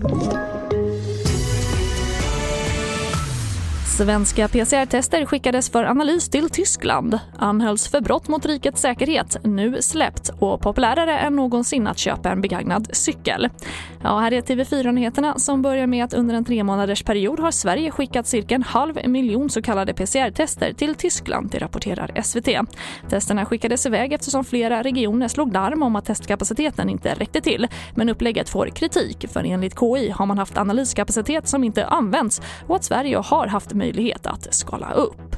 Thank you. Svenska PCR-tester skickades för analys till Tyskland. Anhölls för brott mot rikets säkerhet, nu släppt och populärare än någonsin att köpa en begagnad cykel. Ja, här är TV4-nyheterna som börjar med att under en tre månaders period har Sverige skickat cirka en halv miljon så kallade PCR-tester till Tyskland, det rapporterar SVT. Testerna skickades iväg eftersom flera regioner slog larm om att testkapaciteten inte räckte till. Men upplägget får kritik för enligt KI har man haft analyskapacitet som inte använts och att Sverige har haft möjlighet möjlighet att skala upp.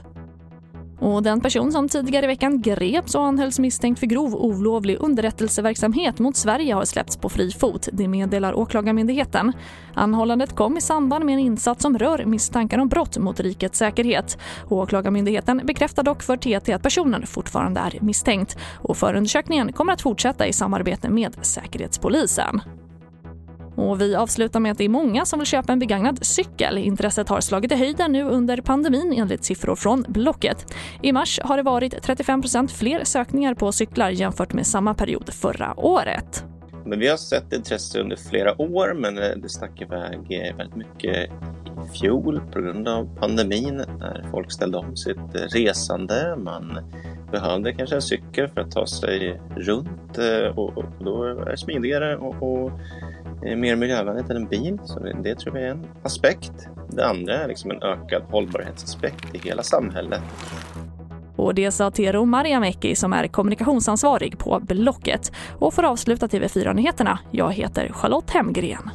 Och den person som tidigare i veckan greps och anhölls misstänkt för grov olovlig underrättelseverksamhet mot Sverige har släppts på fri fot, det meddelar Åklagarmyndigheten. Anhållandet kom i samband med en insats som rör misstankar om brott mot rikets säkerhet. Åklagarmyndigheten bekräftar dock för TT att personen fortfarande är misstänkt och förundersökningen kommer att fortsätta i samarbete med Säkerhetspolisen. Och vi avslutar med att det är många som vill köpa en begagnad cykel. Intresset har slagit i höjden nu under pandemin enligt siffror från Blocket. I mars har det varit 35% fler sökningar på cyklar jämfört med samma period förra året. Men vi har sett intresse under flera år men eh, det stack iväg eh, väldigt mycket i fjol på grund av pandemin när folk ställde om sitt eh, resande. Man behövde kanske en cykel för att ta sig runt eh, och, och då är det smidigare och eh, mer miljövänligt än en bil. Så det tror jag är en aspekt. Det andra är liksom en ökad hållbarhetsaspekt i hela samhället. Och det sa Tero Mariamäki som är kommunikationsansvarig på Blocket. Och för att avsluta TV4-nyheterna, jag heter Charlotte Hemgren.